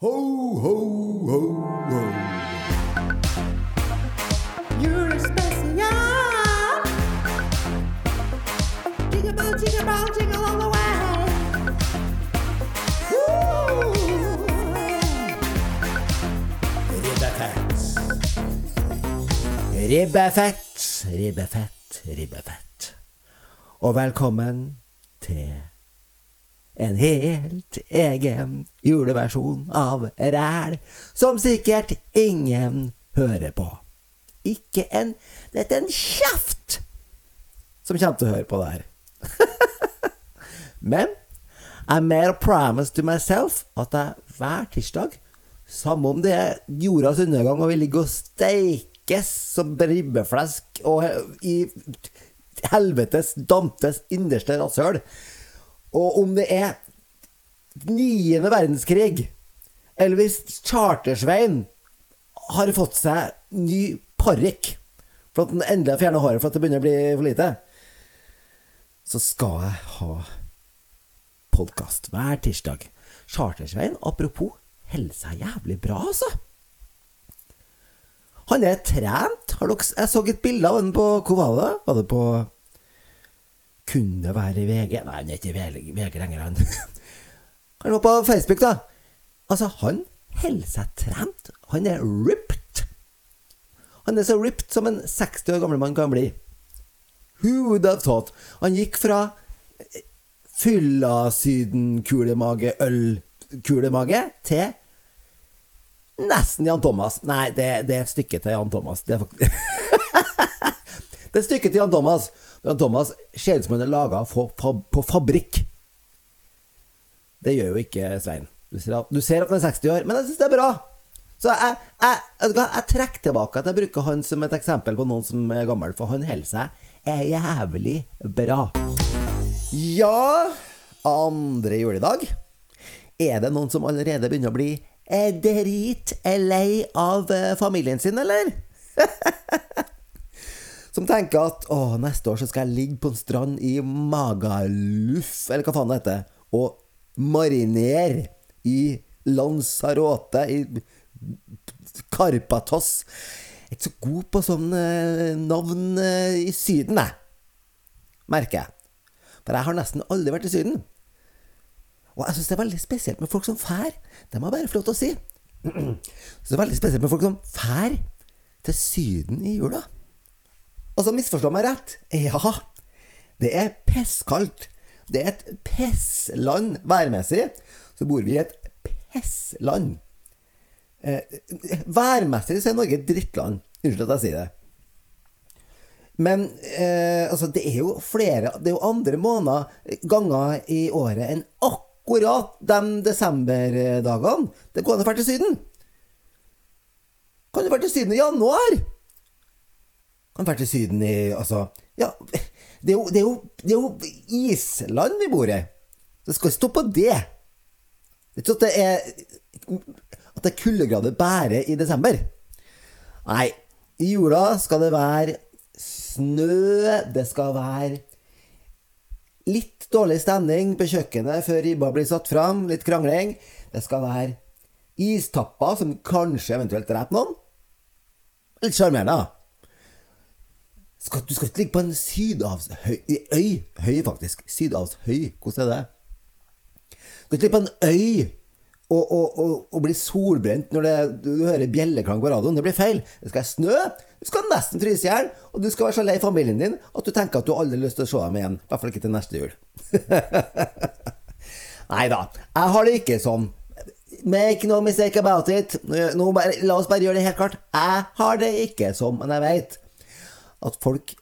Ho, ho, ho, ho. Julespesial! Jingle bell, jingle bell, jingle all the way! Ribbefett. Ribbefett, ribbefett. Og velkommen til en helt egen juleversjon av Ræl, som sikkert ingen hører på. Ikke en Dette er en kjeft som kommer til å høre på det her. Men I made a promise to myself at jeg hver tirsdag, samme om det er jordas undergang og vi ligger og steikes som ribbeflesk og i helvetes damtes innerste rasshøl, og om det er niende verdenskrig, eller hvis Chartersveien har fått seg ny parykk for at den endelig har fjernet håret for at det begynner å bli for lite, så skal jeg ha podkast hver tirsdag. Chartersveien, apropos, holder seg jævlig bra, altså. Han er trent. Har dere, jeg så et bilde av ham på Hvor var det? Var det på Kunne være i VG? Nei, han er ikke i VG lenger, han. Han var på Facebook, da. Altså, han holder seg trent. Han er ripped. Han er så ripped som en 60 år gammel mann kan bli. Who would have thought? Han gikk fra fylla sydenkulemage, ølkulemage, til nesten Jan Thomas. Nei, det, det er et stykke til Jan Thomas. Det er faktisk Det er et stykke til Jan Thomas. Jan Thomas ser ut som han er laga på fabrikk. Det gjør jo ikke Svein. Du ser, at, du ser at han er 60 år, men jeg syns det er bra. Så jeg, jeg, jeg, jeg trekker tilbake at jeg bruker han som et eksempel på noen som er gammel, for han holder seg er jævlig bra. Ja, andre juledag. Er det noen som allerede begynner å bli eh, dritlei av eh, familien sin, eller? som tenker at å, neste år så skal jeg ligge på en strand i Magaluf, eller hva faen det heter, og marinere i Lanzarote, i Karpatos. Jeg er ikke så god på sånne navn eh, i Syden, jeg. Merker jeg. For jeg har nesten aldri vært i Syden. Og jeg syns det er veldig spesielt med folk som fær. Det må jeg bare få lov til å si. Så det er veldig spesielt med folk som fær til Syden i jula. Altså, misforstå meg rett. Ja, det er pisskaldt. Det er et pissland værmessig. Så bor vi i et pissland. Eh, værmessig så er Norge et drittland. Unnskyld at jeg sier det. Men eh, altså, det er jo flere Det er jo andre måneder, ganger i året enn akkurat de desemberdagene. Det går an å dra til Syden. Kan du dra til Syden i januar? Kan du dra til Syden i Altså, ja det er, jo, det, er jo, det er jo island vi bor i. Det skal stå på det. Det er ikke at det er At det er kuldegrader bare i desember. Nei, i jula skal det være snø, det skal være litt dårlig stemning på kjøkkenet før ribba blir satt fram, litt krangling. Det skal være istapper som kanskje eventuelt dreper noen. Litt sjarmerende, da. Skal, du skal ikke ligge på en sydhavsøy Øy, høy, faktisk. Sydhavshøy. Hvordan er det? Du skal ikke ligge på en øy og, og, og, og bli solbrent når det, du, du hører bjelleklang på radioen. Det blir feil. Det skal være snø. Du skal nesten fryse i hjel. Og du skal være så lei familien din at du tenker at du aldri har lyst til å se dem igjen. I hvert fall ikke til neste jul. Nei da. Jeg har det ikke sånn. Make no mistake about it. Bare, la oss bare gjøre det helt klart. Jeg har det ikke sånn, men jeg veit at folk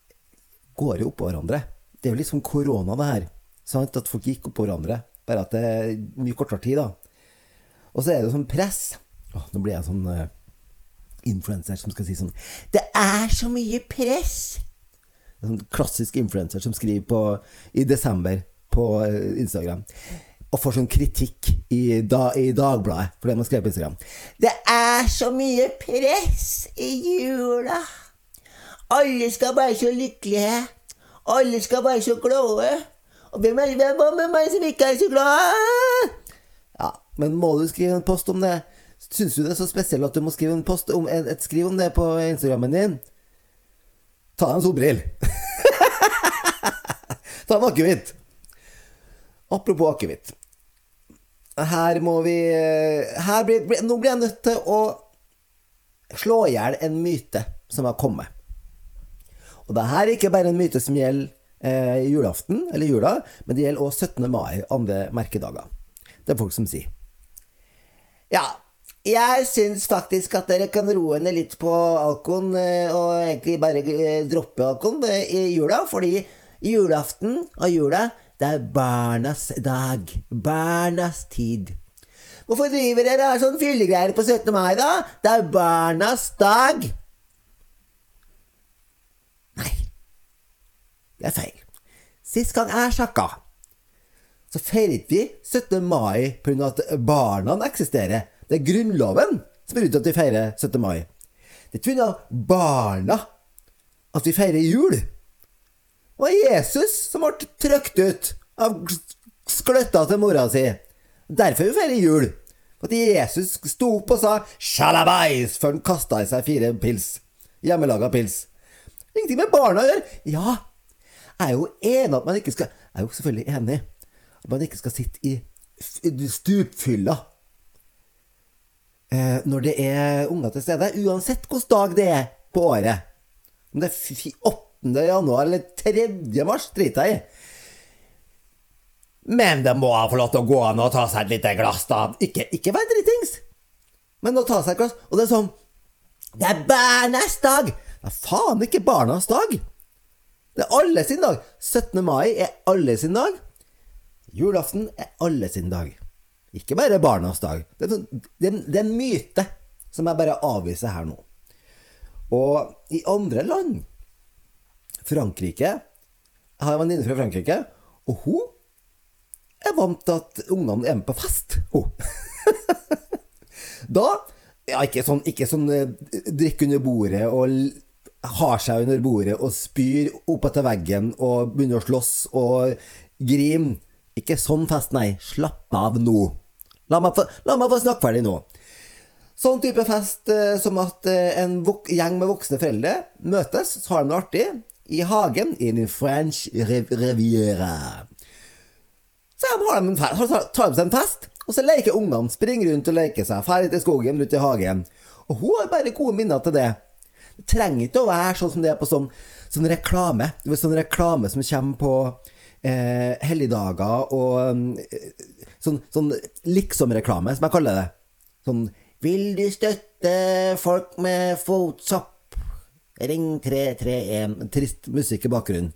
går jo oppå hverandre. Det er jo litt som korona, det her. Sant? At folk gikk oppå hverandre. Bare at det er mye kortere tid, da. Og så er det jo sånn press. Åh, nå blir jeg sånn uh, influenser som skal si sånn Det er så mye press! En sånn klassisk influenser som skriver på, i desember på uh, Instagram. Og får sånn kritikk i, da, i Dagbladet for det man skrev på Instagram. Det er så mye press i jula! Alle skal være så lykkelige. Alle skal være så glade. Og hvem er hvem med meg som ikke er så glad? Ja, Men må du skrive en post om det? Syns du det er så spesielt at du må skrive en post om, et, et skriv om det på Instagrammen din? Ta deg en solbrill. Ta en akevitt. Apropos akevitt. Her må vi her blir, Nå blir jeg nødt til å slå i hjel en myte som har kommet. Og det her er ikke bare en myte som gjelder eh, julaften, eller jula, men det gjelder også 17. mai, andre merkedager. Det er folk som sier. Ja, jeg syns faktisk at dere kan roe ned litt på alkoen, eh, og egentlig bare eh, droppe alkoen eh, i jula, fordi julaften og jula, det er barnas dag. Barnas tid. Hvorfor driver dere sånn fyllegreier på 17. mai, da? Det er barnas dag. Det er feil. Sist gang jeg sjekka, så feiret vi 17. mai pga. at barna eksisterer. Det er Grunnloven som er ute at vi feirer 17. mai. Det er ikke pga. barna at vi feirer jul. Det var Jesus som ble trykt ut av skløtta til mora si. Derfor vi feirer jul. At Jesus sto opp og sa 'sjalabais' før han kasta i seg fire pils. Hjemmelaga pils. Ingenting med barna å gjøre. Ja, jeg er jo enig at man ikke skal Jeg er jo selvfølgelig enig at man ikke skal sitte i stupfylla eh, når det er unger til stede, uansett hvilken dag det er på året. Om det er 8. januar eller 3. mars, driter jeg i. Men det må få lov til å gå an og ta seg et lite glass, da. Ikke, ikke vær dritings, men å ta seg et glass. Og det er sånn Det er barnas dag! Det er faen ikke barnas dag! Det er alle sin dag. 17. mai er alle sin dag. Julaften er alle sin dag. Ikke bare barnas dag. Det er, sånn- en myte som jeg bare avviser her nå. Og i andre land Frankrike Jeg har en venninne fra Frankrike, og hun er vant til at ungene er med på fest. Hun. da ja, ikke sånn, ikke sånn eh, drikk under bordet og har seg under bordet og spyr opp etter veggen og begynner å slåss og grime. Ikke sånn fest, nei. Slapp av nå. La meg få, få snakke ferdig nå. Sånn type fest eh, som at eh, en gjeng med voksne foreldre møtes, så har de det artig, i hagen i en French Riviera. Så tar de seg en fest, og så leker ungene, springer rundt og leker seg, ferdig til skogen, rundt i hagen. Og hun har bare gode minner til det. Det trenger ikke å være sånn som det er på sånn, sånn reklame. Sånn reklame som kommer på eh, helligdager og eh, sånn, sånn liksom-reklame, som jeg kaller det. Sånn Vil du støtte folk med fotsopp? Ring 331. Trist musikk i bakgrunnen.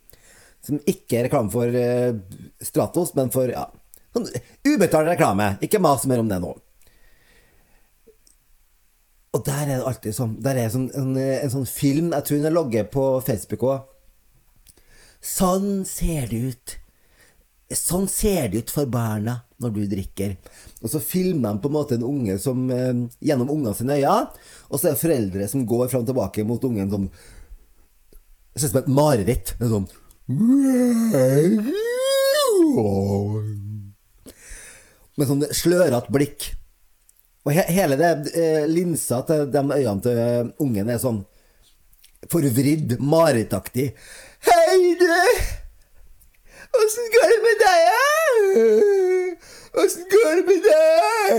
Som ikke er reklame for eh, Stratos, men for ja, sånn ubetalt reklame. Ikke mas mer om det nå. Og der er det alltid sånn Der er sånn, en, en sånn film Jeg tror den er logget på Facebook òg. Sånn ser det ut. Sånn ser det ut for barna når du drikker. Og så filmer de på en måte en unge som, eh, gjennom ungene sine øyne, og så er det foreldre som går fram og tilbake mot ungen sånn Det ser ut som et mareritt. Det er sånn Med sånn slørete blikk. Og he hele det eh, linsa til de øynene til ungen er sånn forvridd, marerittaktig. Hei, du! Åssen går det med deg? Åssen går det med deg?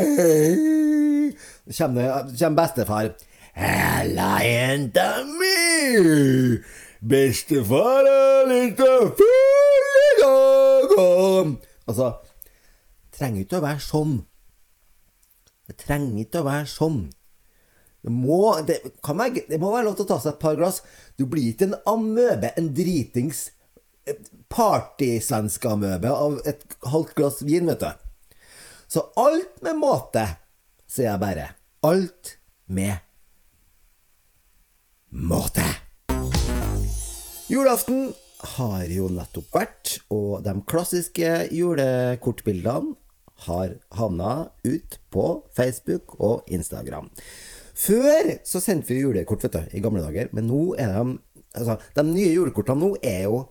Så kommer, kommer bestefar. Hella, jenta mi! Bestefar er litt full i dag Altså, trenger ikke å være sånn. Det trenger ikke å være sånn. Det må, det, være, det må være lov til å ta seg et par glass. Du blir ikke en amøbe, en dritings partysvenske-amøbe av et halvt glass vin, vet du. Så alt med måte, sier jeg bare. Alt med måte. Julaften har jo nettopp vært, og de klassiske julekortbildene har havna ut på Facebook og Instagram. Før så sendte vi julekort, vet du, i gamle dager, men nå er de Altså, de nye julekortene nå er jo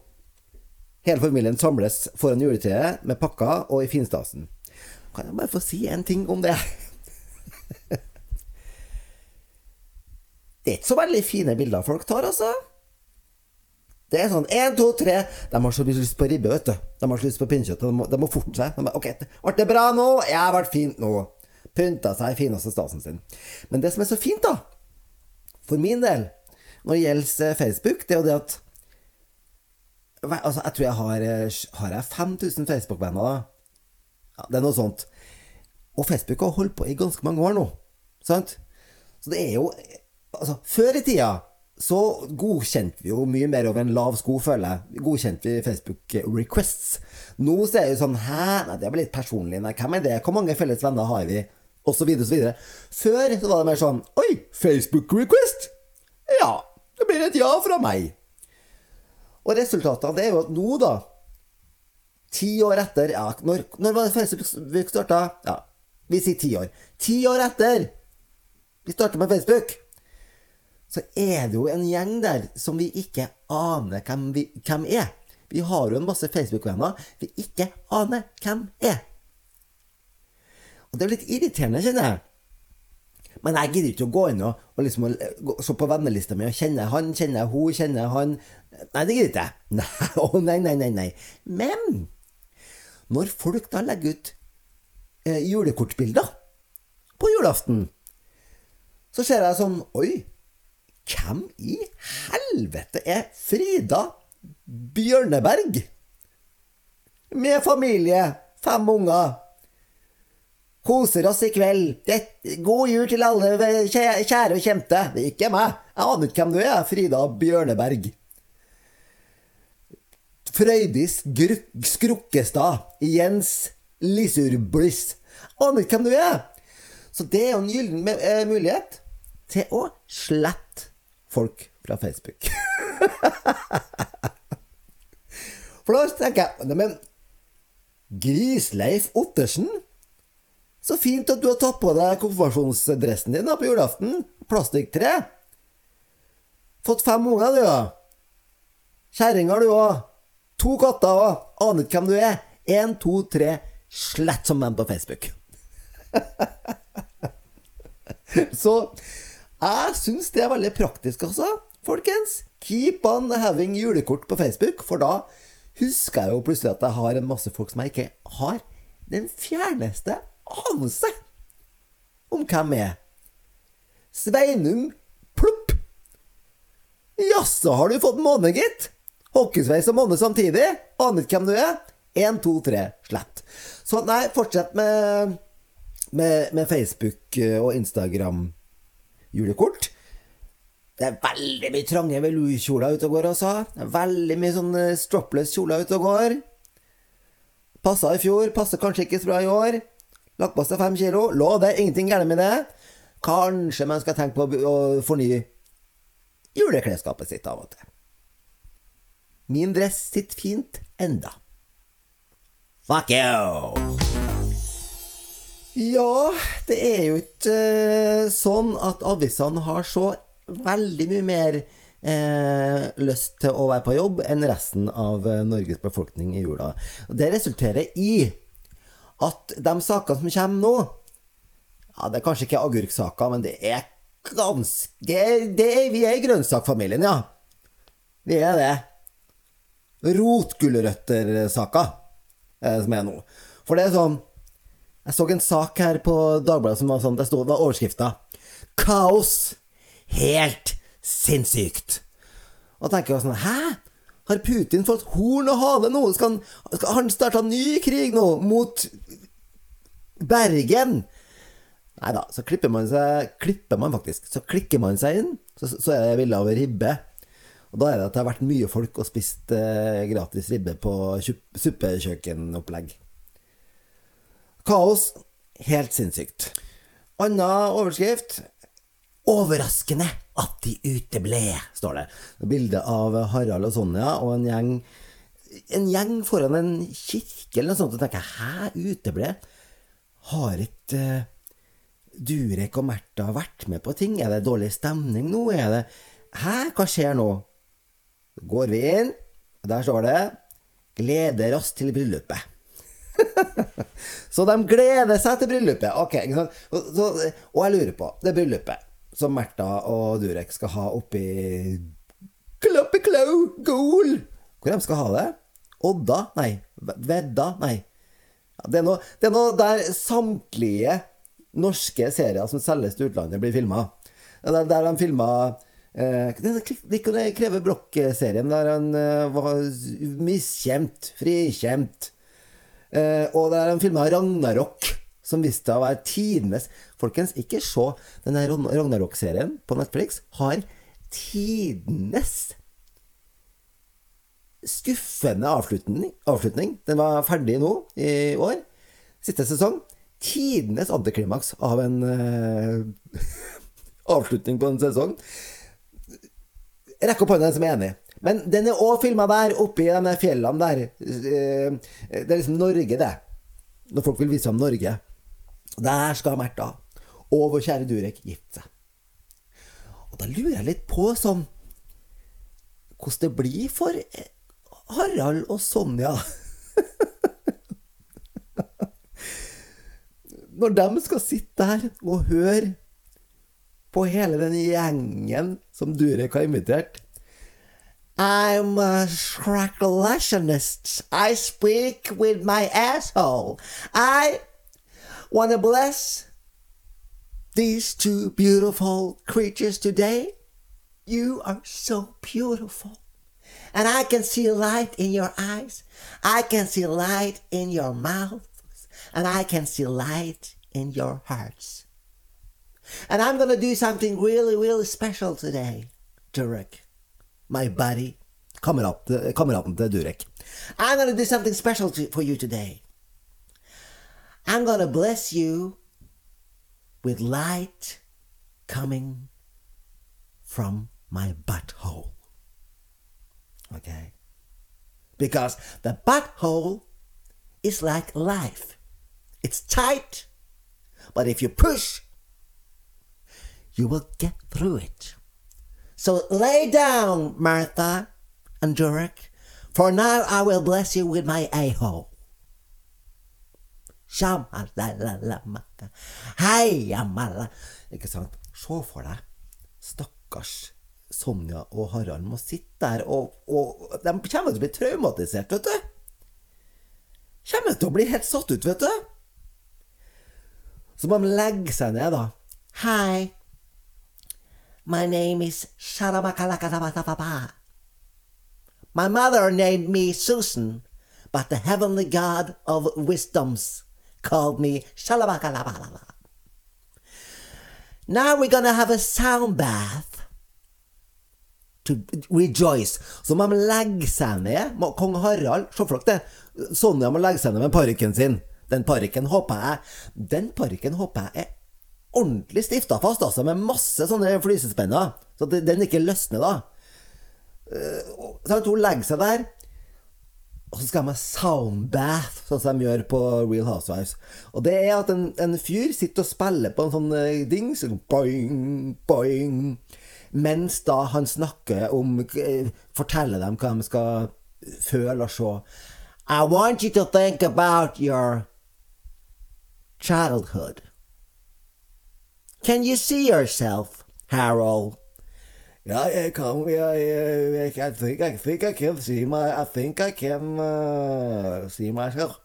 Hele familien samles foran juletreet med pakker og i finstasen. Kan jeg bare få si en ting om det? Det er ikke så veldig fine bilder folk tar, altså. Det er sånn én, to, tre De har så lyst på ribbe, vet du. De har så lyst på pinnekjøtt. De, må- de må forte seg. De ok, ble det bra nå? Ja, ble fint nå. Pynta seg fineste stasen sin. Men det som er så fint, da, for min del, når det gjelder eh, Facebook, det er jo det at Altså, jeg tror jeg har eh, Har jeg 5000 Facebook-venner, da? Ja, det er noe sånt. Og Facebook har holdt på i ganske mange år nå. Sant? Så det er jo Altså, før i tida så godkjente vi jo mye mer over en lav sko, føler jeg. Godkjente vi Facebook requests. Nå så er det jo sånn Hæ? Nei, det blir litt personlig. Nei, hvem er det? Hvor mange felles venner har vi? Og så videre og så videre. Før så var det mer sånn Oi, Facebook request? Ja, det blir et ja fra meg. Og resultatene det er jo at nå, da Ti år etter ja, når, når var det Facebook starta? Ja, vi sier ti år. Ti år etter vi starta med Facebook, så er det jo en gjeng der som vi ikke aner hvem, vi, hvem er. Vi har jo en masse Facebook-venner vi ikke aner hvem er. Og det er litt irriterende, kjenner jeg. Men jeg gidder ikke å gå inn og, og liksom, se på vennelista mi og kjenne han, kjenne hun, kjenne han Nei, det gidder ikke jeg. Nei, nei, nei, nei, nei. Men når folk da legger ut eh, julekortbilder på julaften, så ser jeg sånn Oi, hvem i helvete er Frida Bjørneberg? Med familie, fem unger. Koser oss i kveld. God jul til alle kjære og kjente. Det er ikke meg. Jeg aner ikke hvem du er, Frida Bjørneberg. Frøydis Skrukkestad. Jens Lisurbliss. Aner ikke hvem du er. Så det er jo en gyllen eh, mulighet til å slette folk fra Facebook. For da tenker jeg Neimen, Grisleif Ottersen? Så fint at du har tatt på deg konfirmasjonsdressen din da på julaften. Plastikktre. Fått fem unger, du, da. Kjerring du òg. To katter òg. Aner ikke hvem du er. Én, to, tre. Slett som dem på Facebook. Så jeg syns det er veldig praktisk, altså. Folkens, keep on having julekort på Facebook, for da husker jeg jo plutselig at jeg har en masse folk som jeg ikke har den fjerneste anelse om hvem er. Sveinung Plopp. Jaså, har du fått måne, gitt? Hockeysveis og måne samtidig? Aner ikke hvem du er? Én, to, tre, slett. Så nei, fortsett med, med, med Facebook og Instagram julekort. Det er veldig mye trange velourkjoler ute og går, altså. Det er veldig mye sånn stropless kjoler ute og går. Passa i fjor, passer kanskje ikke så bra i år. Lagt på seg fem kilo. Lov det, ingenting gærent med det. Kanskje man skal tenke på å fornye juleklesskapet sitt av og til. Min dress sitter fint enda. Fuck you! Ja, det er jo ikke eh, sånn at avisene har så veldig mye mer eh, lyst til å være på jobb enn resten av eh, Norges befolkning i jula. Det resulterer i at de sakene som kommer nå Ja, det er kanskje ikke agurksaker, men det er ganske det er, Vi er i grønnsakfamilien, ja. Vi er det. Rotgulrøttersaker eh, som er nå. For det er sånn Jeg så en sak her på Dagbladet som var sånn Det var overskrifta 'Kaos. Helt sinnssykt'. Og tenker jeg sånn Hæ? Har Putin fått horn og hale nå? Skal han, skal han starte ny krig nå mot Bergen? Nei da, så klipper man seg Klipper man faktisk. Så klikker man seg inn, så, så er det bilde av ribbe. Og da er det at det har vært mye folk og spist eh, gratis ribbe på suppekjøkkenopplegg. Kaos. Helt sinnssykt. Anna overskrift. Overraskende at de uteble, står det. Bilde av Harald og Sonja og en gjeng En gjeng foran en kirke eller noe sånt. Og tenker hæ, uteble? Har ikke uh, Durek og Märtha vært med på ting? Er det dårlig stemning nå? Er det Hæ, hva skjer nå? Går vi inn, og der står det 'Gleder oss til bryllupet'. Så de gleder seg til bryllupet. Ok? Og, så, og jeg lurer på det bryllupet som Märtha og Durek skal ha oppi Kloppeklau Gol. Hvor de skal ha det? Odda? Nei. Vedda? Nei. Det, er noe, det er noe der samtlige norske serier som selges til utlandet, blir filma. Der, der de filma eh, Det krever Broch-serien, der han eh, var miskjent, frikjent. Eh, og en film av Ragnarok, som viste seg å være tidenes Folkens, ikke se denne Ragnarok-serien på Netflix. Har tidenes skuffende avslutning. avslutning. Den var ferdig nå i år. Siste sesong. Tidenes antiklimaks av en uh, avslutning på en sesong. Rekk opp hånda den som er enig. Men den er òg filma der, oppi de fjellene der. Eh, det er liksom Norge, det. Når folk vil vise om Norge. Der skal Märtha og vår kjære Durek gifte seg. Og da lurer jeg litt på sånn Hvordan det blir for Harald og Sonja Når de skal sitte der og høre på hele den gjengen som Durek har invitert. I'm a scraculationist. I speak with my asshole. I want to bless these two beautiful creatures today. You are so beautiful. And I can see light in your eyes. I can see light in your mouths. And I can see light in your hearts. And I'm going to do something really, really special today, Durek. My buddy. Kommer opp til Durek. I'm to do something special to, for you today. I'm to bless you with light coming from my butthole. Okay? Because the butthole is like life. It's tight, but if you push, you will get through it. So lay down, Martha and Durek, for now I will bless you with my. Hei, amala. Ikke sant? Se for deg. Stakkars Sonja og Harald må sitte der, og, og de kommer til å bli traumatisert, vet du. Kommer til å bli helt satt ut, vet du. Så må de legge seg ned, da. Hi. My name is Sharabakalakatababa. My mother named me Susan, but the heavenly God of wisdoms called me Shalabakalabala. Now we're gonna have a sound bath to rejoice. Så må de legge seg ned. Kong Harald, se for dere det. Sonja må legge seg ned med parykken sin. Den parykken håper jeg Den parykken håper jeg er ordentlig stifta fast, altså, med masse sånne flysespenner. Så at den ikke løsner, da. Og- Så hun legger seg der. Og så skal de ha soundbath, sånn som de gjør på Real Housewives. Og det er at en, en fyr sitter og spiller på en sånn eh, ding, boing, boing, mens da han snakker om eh, Forteller dem hva de skal føle og se. I want you to think about your childhood. Can you see yourself, Harold? I can. Yeah, yeah, I, I think I think I can see my. I think I can uh, see myself.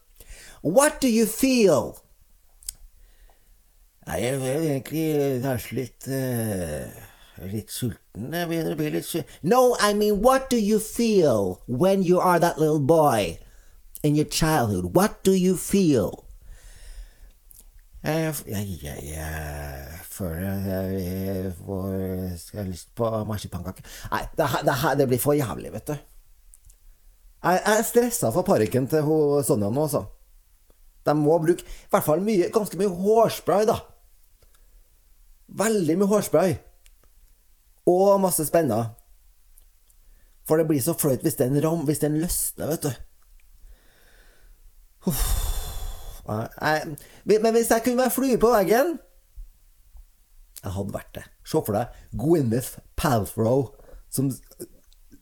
What do you feel? Jeg er egentlig kanskje litt uh, Litt sulten. Jeg begynner å bli litt sulten. No, I mean, what do you feel when you are that little boy in your childhood? What do you feel? Jeg, jeg, jeg, jeg føler jeg, får jeg lyst på marsipankake. Nei, det, det, det blir for jævlig, vet du. Jeg, jeg er stressa for parykken til Sonja nå, altså. De må bruke i hvert fall mye, ganske mye hårspray, da. Veldig mye hårspray. Og masse spenner. For det blir så flaut hvis den, ram, hvis den løsner, vet du. Uff. nei, Men hvis jeg kunne være flue på veggen Jeg hadde vært det. Se for deg Gwyneth Palthrow som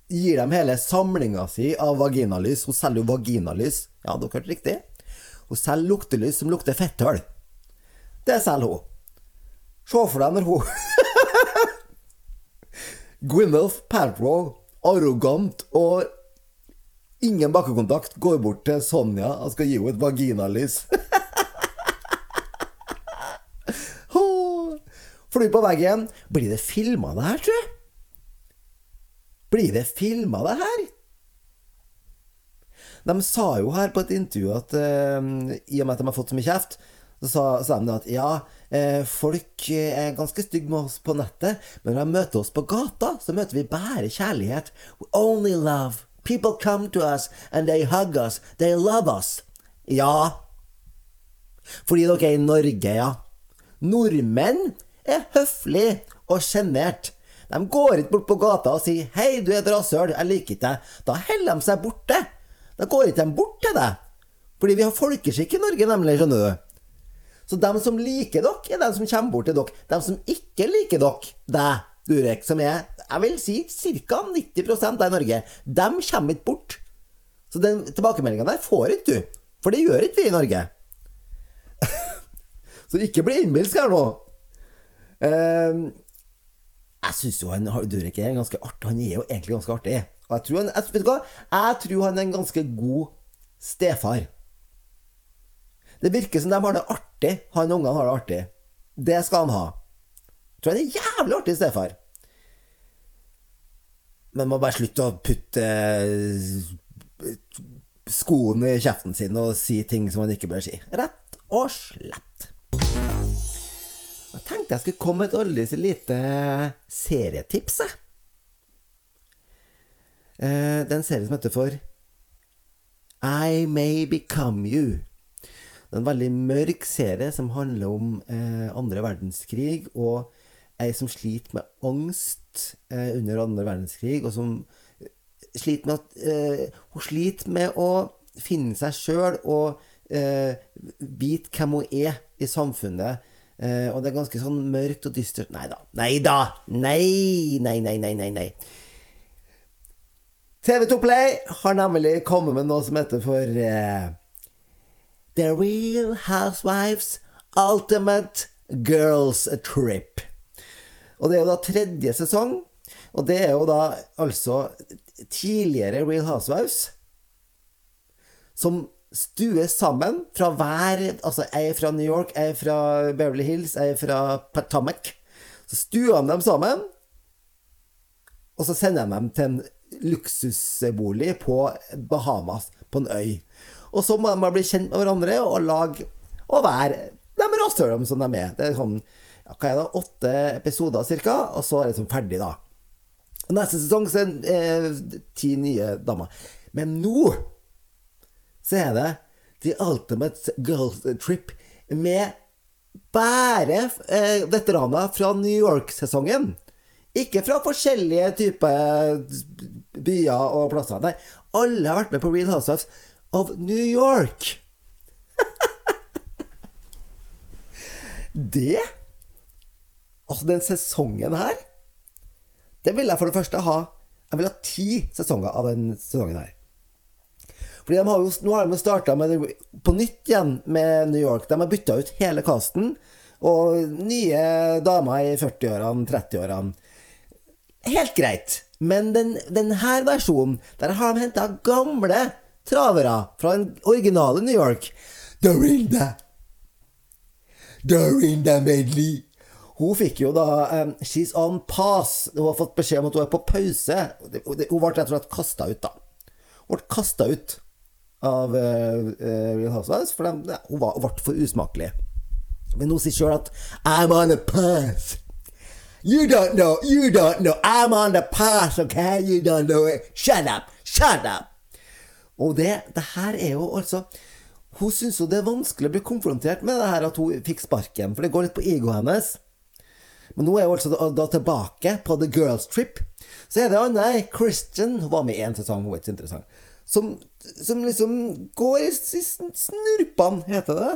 gir dem hele samlinga si av vaginalys. Hun selger jo vaginalys. Ja, dere hørte riktig. Hun selger luktelys som lukter fetthull. Det selger hun. Se for deg når hun Gwyneth Paltrow, arrogant og ingen bakkekontakt, går bort til Sonja og skal gi henne et vaginalys. Åh. Fly på veggen. Blir det filma, det her, tror jeg? Blir det filma, det her? De sa jo her på et intervju at uh, i og med at de har fått så mye kjeft, så sa, sa de at ja, eh, folk er ganske stygge med oss på nettet, men når de møter oss på gata, så møter vi bare kjærlighet. We only love. People come to us, and they hug us. They love us. Ja. Fordi dere er i Norge, ja. Nordmenn er høflige og sjenert. De går ikke bort på gata og sier 'Hei, du er et rasshøl, jeg liker ikke deg'. Da holder de seg borte. Da går ikke de bort til deg. Fordi vi har folkeskikk i Norge, nemlig, skjønner du. Så dem som liker dere, er dem som kommer bort til dere. Dem som ikke liker dere, deg, Durek, som er, jeg vil si, ca. 90 av Norge, dem kommer ikke bort. Så den tilbakemeldinga der får ikke du. For det gjør ikke vi i Norge. Så ikke bli innbilsk her nå. Ehm, jeg syns jo han Durek er ganske artig. Han er jo egentlig ganske artig. Og jeg tror han, jeg, vet du hva? jeg tror han er en ganske god stefar. Det virker som de har det artig. Han og ungene har det artig. Det skal han ha. Jeg tror han er en jævlig artig stefar. Men man må bare slutte å putte skoene i kjeften sin og si ting som han ikke bør si. Rett og slett. Jeg tenkte jeg skulle komme med et aldri så lite serietips, jeg. Eh, Det er en serie som heter for I May Become You. Det er en veldig mørk serie som handler om eh, andre verdenskrig og ei som sliter med angst eh, under andre verdenskrig, og som eh, sliter med at eh, Hun sliter med å finne seg sjøl og eh, vite hvem hun er i samfunnet. Eh, og det er ganske sånn mørkt og dystert. Nei da. Nei da! Nei, nei, nei, nei, nei. nei. TV2 Play har nemlig kommet med noe som heter for eh, The Real Housewives Ultimate Girls Trip. Og det er jo da tredje sesong, og det er jo da altså tidligere Real Housewives som stuer sammen fra hver Altså, jeg er fra New York, jeg er fra Beverly Hills, jeg er fra Potomac. Så stuer de dem sammen, og så sender de dem til en luksusbolig på Bahamas, på en øy. Og så må de bli kjent med hverandre og lage og være de rasshøla som de er. Det er sånn ja, hva er det, åtte episoder cirka, og så er det sånn ferdig, da. Neste sesong så er det eh, ti nye damer. Men nå så er det The Ultimate Girls Trip med bare eh, veteraner fra New York-sesongen. Ikke fra forskjellige typer byer og plasser. Nei, alle har vært med på Real Housewives of New York. det Altså, den sesongen her Det vil jeg for det første ha. Jeg vil ha ti sesonger av den sesongen her. Fordi de har jo, Nå har de starta på nytt igjen med New York. De har bytta ut hele casten. Og nye damer i 40-årene, 30-årene. Helt greit. Men den, denne versjonen, der har de henta gamle travere fra den originale New York. Dorinda. Dorinda Medley. Hun fikk jo da um, She's on pass. Hun har fått beskjed om at hun er på pause. Hun ble rett og slett kasta ut, da. Hun ble kasta ut av uh, Real Housewives, for de, hun, ble for usmakelig. Men hun sier sjøl at I'm on a path. You don't know, you don't know. I'm on the path, okay? You don't know it. Shut up, shut up. Og det, det her er jo altså Hun syns jo det er vanskelig å bli konfrontert med det her at hun fikk sparken, for det går litt på egoet hennes. Men nå er hun altså da, da tilbake på The Girls Trip. Så er det Anne Christian, hun var med i én sesong, hun er ikke interessant, som, som liksom går i, snurpene, heter det?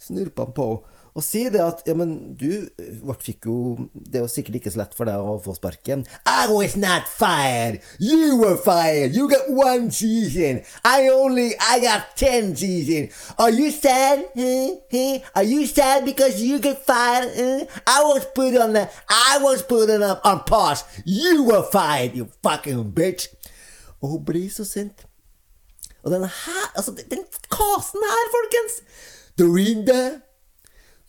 Snurpene på henne. Og si det at Ja, men du Vart fikk jo Det er jo sikkert ikke så lett for deg å få sparken. I was not fired! You were fired! You got one season! I only I got ten season! Are you sad? Huh? Huh? Are you sad because you get fired? I was put on the I was put on, on pause! You were fired, you fucking bitch! Og hun blir så sint. Og denne her, altså den kasen her, folkens Dorinda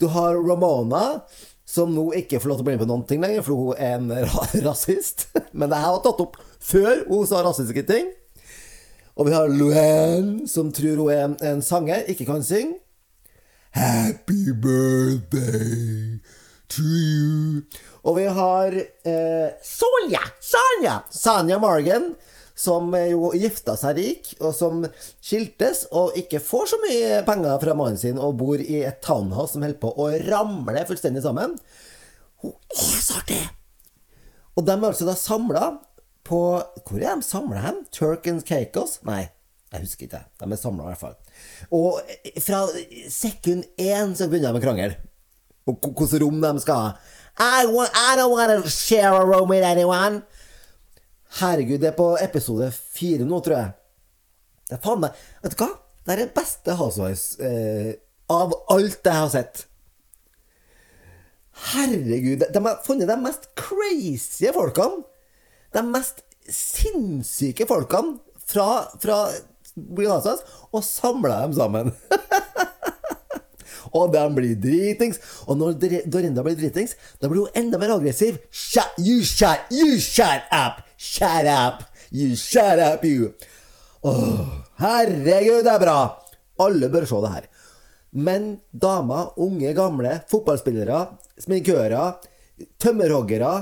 Du har Ramona, som nå ikke får lov til å bli med på noen ting lenger, for hun er en ra rasist. Men det her var tatt opp før hun sa rasistiske ting. Og vi har Luann, som tror hun er en, en sanger, ikke kan synge. Happy birthday to you. Og vi har eh, Sonja! Sanja! Sanja Morgan, som jo gifta seg rik, og som skiltes og ikke får så mye penger fra mannen sin og bor i et townhouse som holder på å ramle fullstendig sammen. Hun er så artig! Og de er altså da samla på Hvor er de samla hen? Turk and Caicos? Nei, jeg husker ikke. De er samla i hvert fall. Og fra sekund én så begynner de å krangle. Og hvilket rom de skal ha. I, I don't want to share a room with anyone. Herregud, det er på episode fire nå, tror jeg. Det er faen meg Vet du hva? Det er det beste Housewives eh, av alt jeg har sett. Herregud, de har funnet de mest crazy folkene. De mest sinnssyke folkene fra, fra Housewives, og samla dem sammen. og de blir dritings. Og når Dorinda blir dritings, da blir hun enda mer aggressiv. Shut, you shut, you shut up! Shut up! You shut up, you! Oh, herregud, det er bra! Alle bør se det her. Menn, damer, unge, gamle, fotballspillere, sminkører, tømmerhoggere,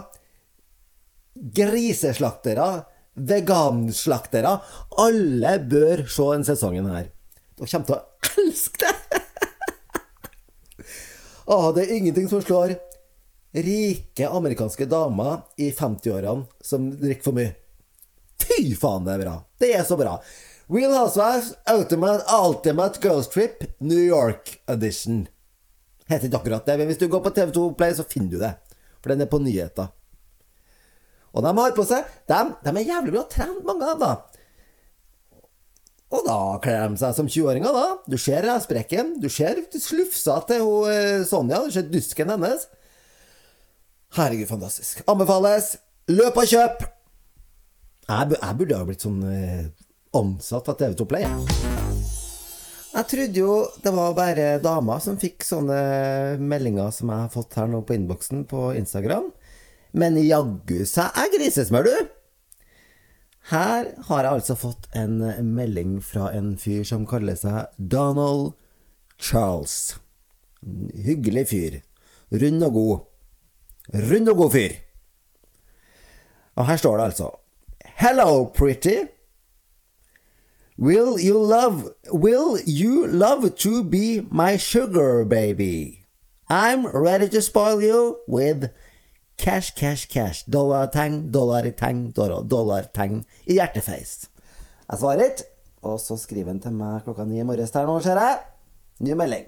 griseslaktere, veganslaktere. Alle bør se denne sesongen her. Dere kommer til å elske det! Åh, det er ingenting som slår rike amerikanske damer i 50-årene som drikker for mye. Fy faen, det er bra! Det er så bra. Real Housewives Ultimate, Ultimate Girls Trip New York Edition. Heter ikke akkurat det, men hvis du går på TV2 Play, så finner du det. For den er på nyheter. Og de har på seg De, de er jævlig bra trent, mange av dem, da. Og da kler de seg som 20-åringer, da. Du ser sprekken. Du ser slufsa til hun, eh, Sonja. Du ser dusken hennes. Herregud, fantastisk. Anbefales. Løp og kjøp! Jeg, jeg burde ha blitt sånn eh, ansatt av TV2 Play. jeg. Jeg trodde jo det var bare damer som fikk sånne meldinger som jeg har fått her nå på innboksen på Instagram. Men jaggu sa er grisesmør, du! Her har jeg altså fått en melding fra en fyr som kaller seg Donald Charles. Hyggelig fyr. Rund og god. Rund og god fyr. Og her står det altså Hello, pretty. Will you love Will you love to be my sugar baby? I'm ready to spoil you with cash, cash, cash. Dollartegn, dollartegn, dollar- dollartegn i hjertefeis. Jeg svarer, og så skriver han til meg klokka ni i morges der nå, ser jeg. Ny melding.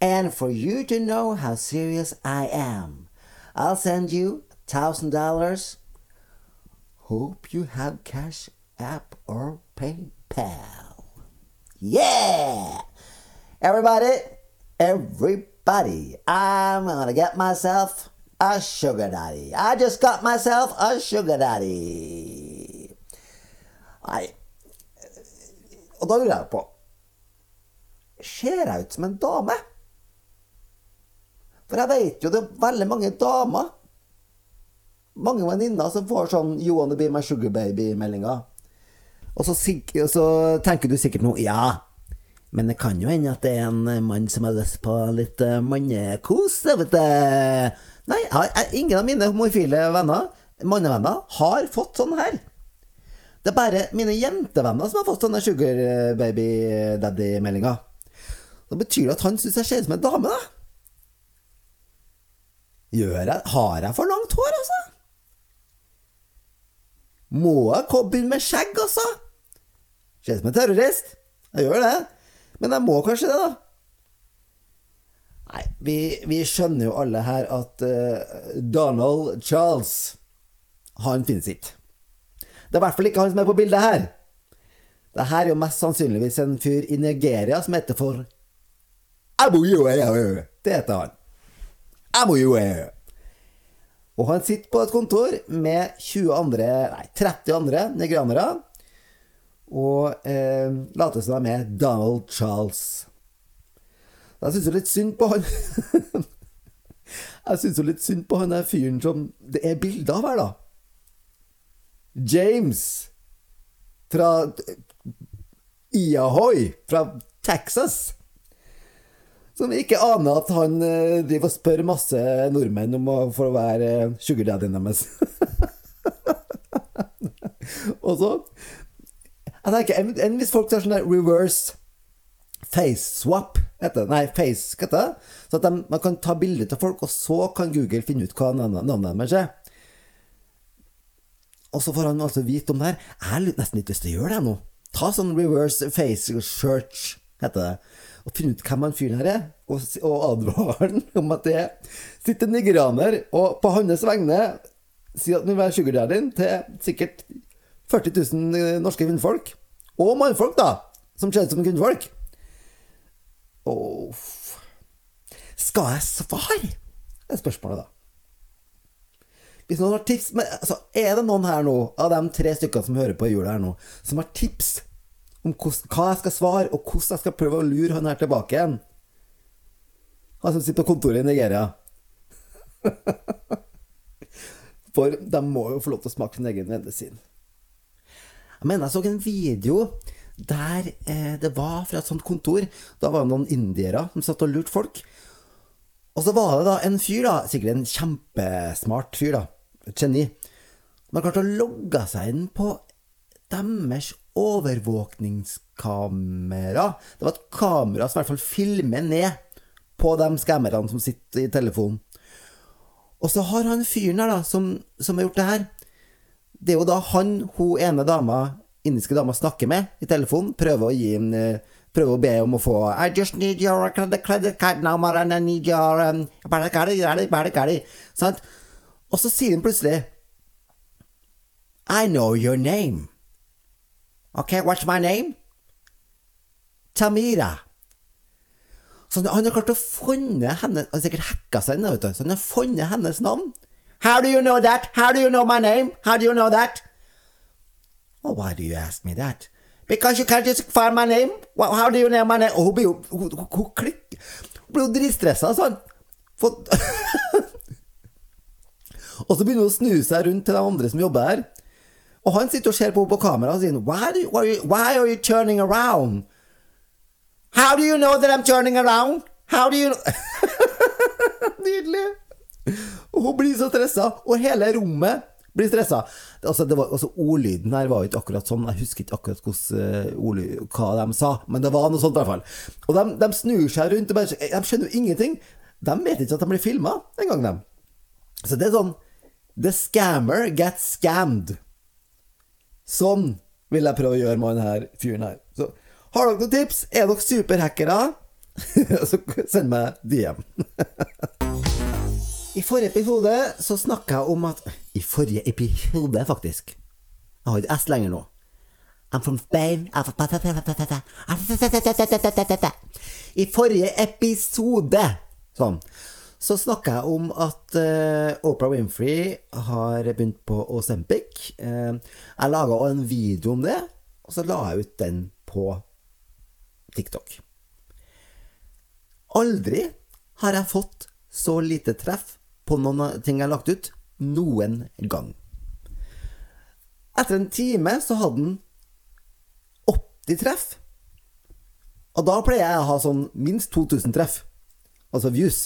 And for you to know how serious I am, I'll send you thousand dollars. Hope you have Cash App or PayPal. Yeah! Everybody, everybody, I'm gonna get myself a sugar daddy. I just got myself a sugar daddy. Nei Og da lurer jeg på Ser ut som en dame? For jeg vet jo det er veldig mange damer mange venninner som får sånn 'You wanna be my sugar baby'-meldinger. Og så, så tenker du sikkert nå Ja, men det kan jo hende at det er en mann som har lyst på litt eh, mannekos, vet du. Nei, ingen av mine homofile venner, mannevenner, har fått sånn her. Det er bare mine jentevenner som har fått sånne sugar baby daddy-meldinger. Da betyr det at han syns jeg ser ut som en dame, da. Gjør jeg Har jeg for langt hår, altså? Må jeg begynne med skjegg, altså? Ser ut som en terrorist. Jeg gjør det. Men jeg må kanskje det, da. Nei, vi, vi skjønner jo alle her at uh, Donald Charles, han finnes ikke. Det er i hvert fall ikke han som er på bildet her. Det her er jo mest sannsynligvis en fyr i Nigeria som heter for Abu. Det heter han. Yuwe. Og han sitter på et kontor med 20 andre, nei, 30 andre nigranere. Og eh, later som de er Donald Charles. Jeg syns jo litt synd på han Jeg syns jo litt synd på han der fyren som det er bilder av her, da. James fra Iahoy fra Texas. Som ikke aner at han eh, driver og spør masse nordmenn om å få være eh, sugar daddyen deres. og så Jeg tenker, enn en hvis folk tar sånn der reverse face swap heter det. Nei, face, hva heter det? Så at de, man kan ta bilde av folk, og så kan Google finne ut hva navnet deres er. Og så får han altså vite om det her. Jeg har nesten litt lyst til å gjøre det nå. Ta sånn reverse face search, heter det. Og finne ut hvem han fyren her er, og, og advare han om at det sitter nigeraner og på hans vegne sier at han vil være sugardaddyen til sikkert 40 000 norske kvinnfolk. Og mannfolk, da, som ser som kvinnfolk. Åh, Skal jeg svare? Det er spørsmålet, da. Hvis noen har tips men, altså, Er det noen her nå, av de tre stykkene som hører på i jula her nå, som har tips om hva jeg skal svare, og hvordan jeg skal prøve å lure han her tilbake igjen? Han som sitter på kontoret i Nigeria. For de må jo få lov til å smake sin egen medisin. Jeg mener jeg så en video der eh, det var fra et sånt kontor. Da var det noen indiere som satt og lurte folk. Og så var det da en fyr, da, sikkert en kjempesmart fyr, da, et geni. har klart å logge seg inn på deres overvåkningskamera. Det var et kamera som i hvert fall filmer ned på de skammerne som sitter i telefonen. Og så har han fyren her, da, som, som har gjort det her. Det er jo da han, hun ene dama, indiske dama, snakker med i telefonen. Prøver å gi en eh, Prøver å be om å få I just need your credit, card number and I need your um? Og så sier hun plutselig I know your name. Okay, what's my name? Tamira. Så han har klart å funnet henne Han har sikkert hacka seg inn. Så han har funnet hennes navn. How do you know that? How do you know my name? How do you know that? Oh, why do you ask me that? Because you can't just find my name. How do you know my name? Og hun blir jo Hun, Hun blir jo dritstressa, sånn. For Og så begynner hun å snu seg rundt til de andre som jobber her. Og han sitter og ser på henne på kamera og sier why, you, why, you, why are you turning around? How do you know that I'm turning around? How do you Nydelig! Og hun blir så stressa, og hele rommet blir stressa. Altså, var, altså, ordlyden her var jo ikke akkurat sånn, jeg husker ikke akkurat hos, uh, ordlyd, hva de sa, men det var noe sånt i hvert fall. Og de, de snur seg rundt, og bare, de skjønner jo ingenting. De vet ikke at de blir filma engang, de. Så det er sånn The scammer gets scammed. Sånn vil jeg prøve å gjøre med han her fyren her. Så har dere noen tips? Er dere superhackere? så send meg DM. I forrige episode så snakka jeg om at I forrige episode, faktisk. Jeg har ikke S lenger nå. I'm from Spain. I forrige episode sånn, så snakka jeg om at uh, Oprah Winfrey har begynt på Ozempic. Uh, jeg laga en video om det, og så la jeg ut den på TikTok. Aldri har jeg fått så lite treff på noen ting jeg har lagt ut, noen gang. Etter en time så hadde den 80 treff. Og da pleier jeg å ha sånn minst 2000 treff. Altså views.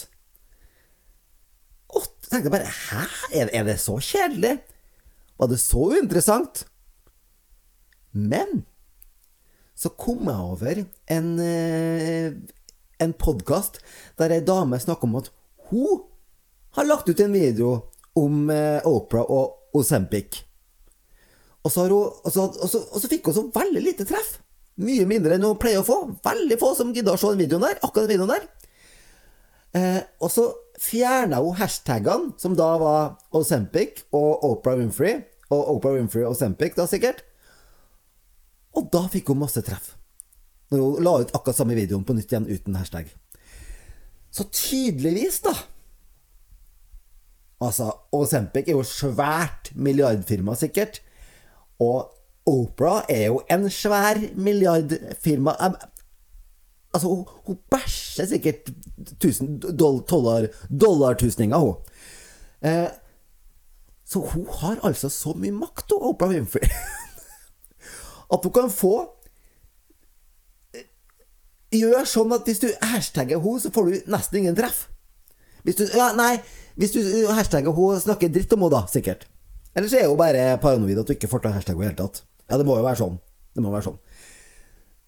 Så tenkte jeg bare Hæ? Er, er det så kjedelig? Var det så uinteressant? Men så kom jeg over en, eh, en podkast der ei dame snakker om at hun har lagt ut en video om Opera Oprah og Ozempic. Og så, hun, og, så, og, så, og så fikk hun så veldig lite treff. Mye mindre enn hun pleier å få. Veldig få som gidder å se den videoen der. akkurat den videoen der. Eh, og så fjerna hun hashtagene, som da var Ozempic og Oprah Winfrey. Og Oprah Winfrey og Ozempic, da sikkert. Og da fikk hun masse treff. Når hun la ut akkurat samme videoen på nytt igjen uten hashtag. Så tydeligvis, da Altså, Ozempic er jo svært milliardfirma, sikkert. Og Oprah er jo en svær milliardfirma. Altså, hun, hun bæsjer sikkert tusen, dollar, dollartusninger, hun. Eh, så hun har altså så mye makt, hun, Oprah Winfrey, at hun kan få eh, Gjør sånn at hvis du hashtagger henne, så får du nesten ingen treff. Hvis du, ja, nei, hvis du hashtagger henne, snakker dritt om henne, da, sikkert. Eller så er hun bare paranoid at du ikke får til hashtag henne i det hele tatt. Ja, det må jo være sånn. Det må være sånn.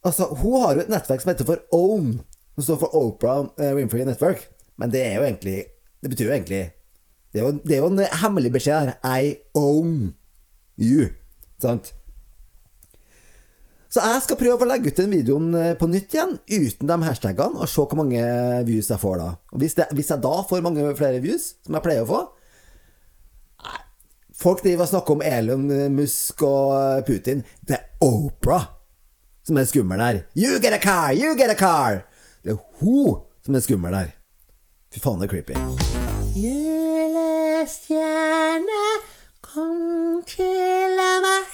Altså, Hun har jo et nettverk som heter for OWN, som står for Oprah eh, Winfrey Network. Men det er jo egentlig Det betyr jo egentlig Det er jo, det er jo en hemmelig beskjed her. I own you. Sant? Så jeg skal prøve å legge ut den videoen eh, på nytt igjen, uten de hashtagene, og se hvor mange views jeg får da. Og hvis, det, hvis jeg da får mange flere views, som jeg pleier å få Folk driver og snakker om Elon Musk og Putin. Det er Oprah som er skummel der. You get a car! You get a car! Det er hun som er skummel der. Fy faen, det er creepy. Julestjerne, kom til meg.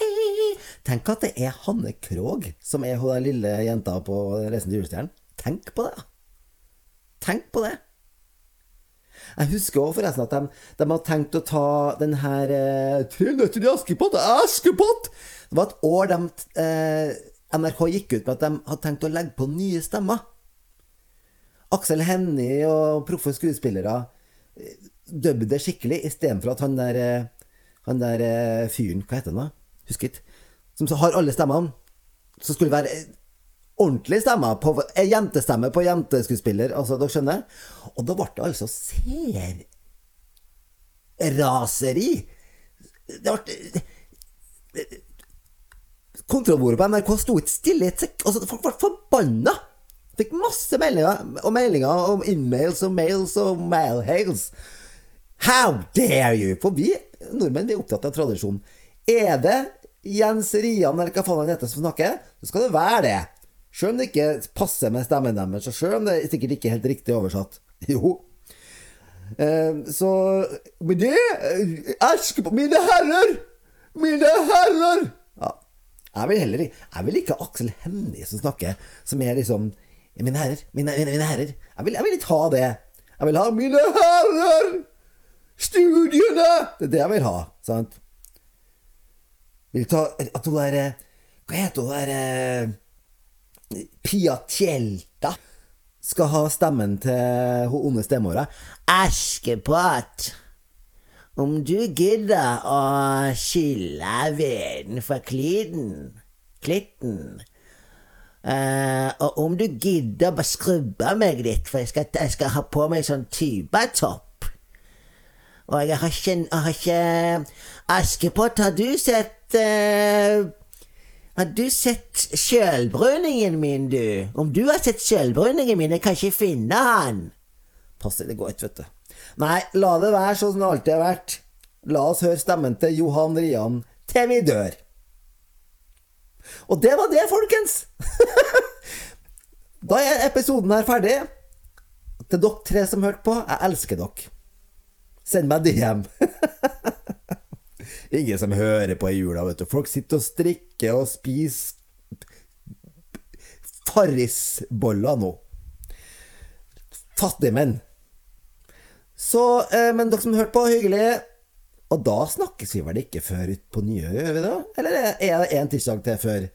Tenk at det er Hanne Krogh som er hun lille jenta på Reisen til julestjernen. Tenk på det. Tenk på det. Jeg husker også forresten at de, de hadde tenkt å ta den her eh, Tre nøtter i Askepott Askepott! Det var et år de eh, NRK gikk ut med at de hadde tenkt å legge på nye stemmer. Aksel Hennie og proffe skuespillere eh, dubbet det skikkelig, istedenfor at han der, eh, han der eh, fyren Hva heter han, da? Husker ikke. Som har alle stemmene. Så skulle være ordentlig stemmer. På, jentestemme på jenteskuespiller. Altså, dere skjønner? Og da ble det altså serraseri. Det ble Kontrollbordet på NRK sto ikke stille i et sekund. Altså, folk ble forbanna! Fikk masse meldinger og meldinger om inmails og mails og mailhails. How dare you! For vi nordmenn vi er opptatt av tradisjon. Er det Jens Rian eller hva faen han heter som snakker, så skal det være det. Selv om det ikke passer med stemmen deres, og selv om det sikkert ikke er helt riktig oversatt. Jo. Eh, så Men det Æsj, Mine herrer! Mine herrer! Jeg vil heller Jeg vil ikke Aksel Hennie som snakker, som er liksom Mine herrer, mine, mine, mine herrer. Jeg vil, jeg vil ikke ha det. Jeg vil ha Mine herrer! Studiene! Det er det jeg vil ha, sant? Vil ta at hun der Hva heter hun der eh, Pia Tjelta skal ha stemmen til hun onde stemora. Askepott, om du gidder å skille veden fra klitten, klitten Uh, Og om du gidder å skrubbe meg litt, for jeg skal, jeg skal ha på meg sånn tubatopp. Og jeg har ikke, jeg har ikke Askepott, har du sett uh, Har du sett sjølbruningen min, du? Om du har sett sjølbruningen min, jeg kan ikke finne han. Passer det går ut, vet du. Nei, la det være sånn som det alltid har vært. La oss høre stemmen til Johan Rian til vi dør. Og det var det, folkens! da er episoden her ferdig. Til dere tre som hørte på, jeg elsker dere. Send meg DM. Ingen som hører på i jula, vet du. Folk sitter og strikker og spiser farrisboller nå. Fattige menn. Så, eh, men dere som hørte på, hyggelig. Og da snakkes vi vel ikke før utpå nyåret, gjør vi det? Eller er det en tirsdag til før?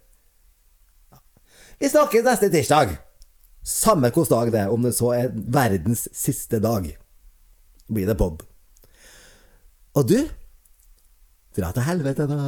Vi snakkes neste tirsdag. Samme hvilken dag det er, om det så er verdens siste dag. Blir det Bob. Og du, dra til helvete, da.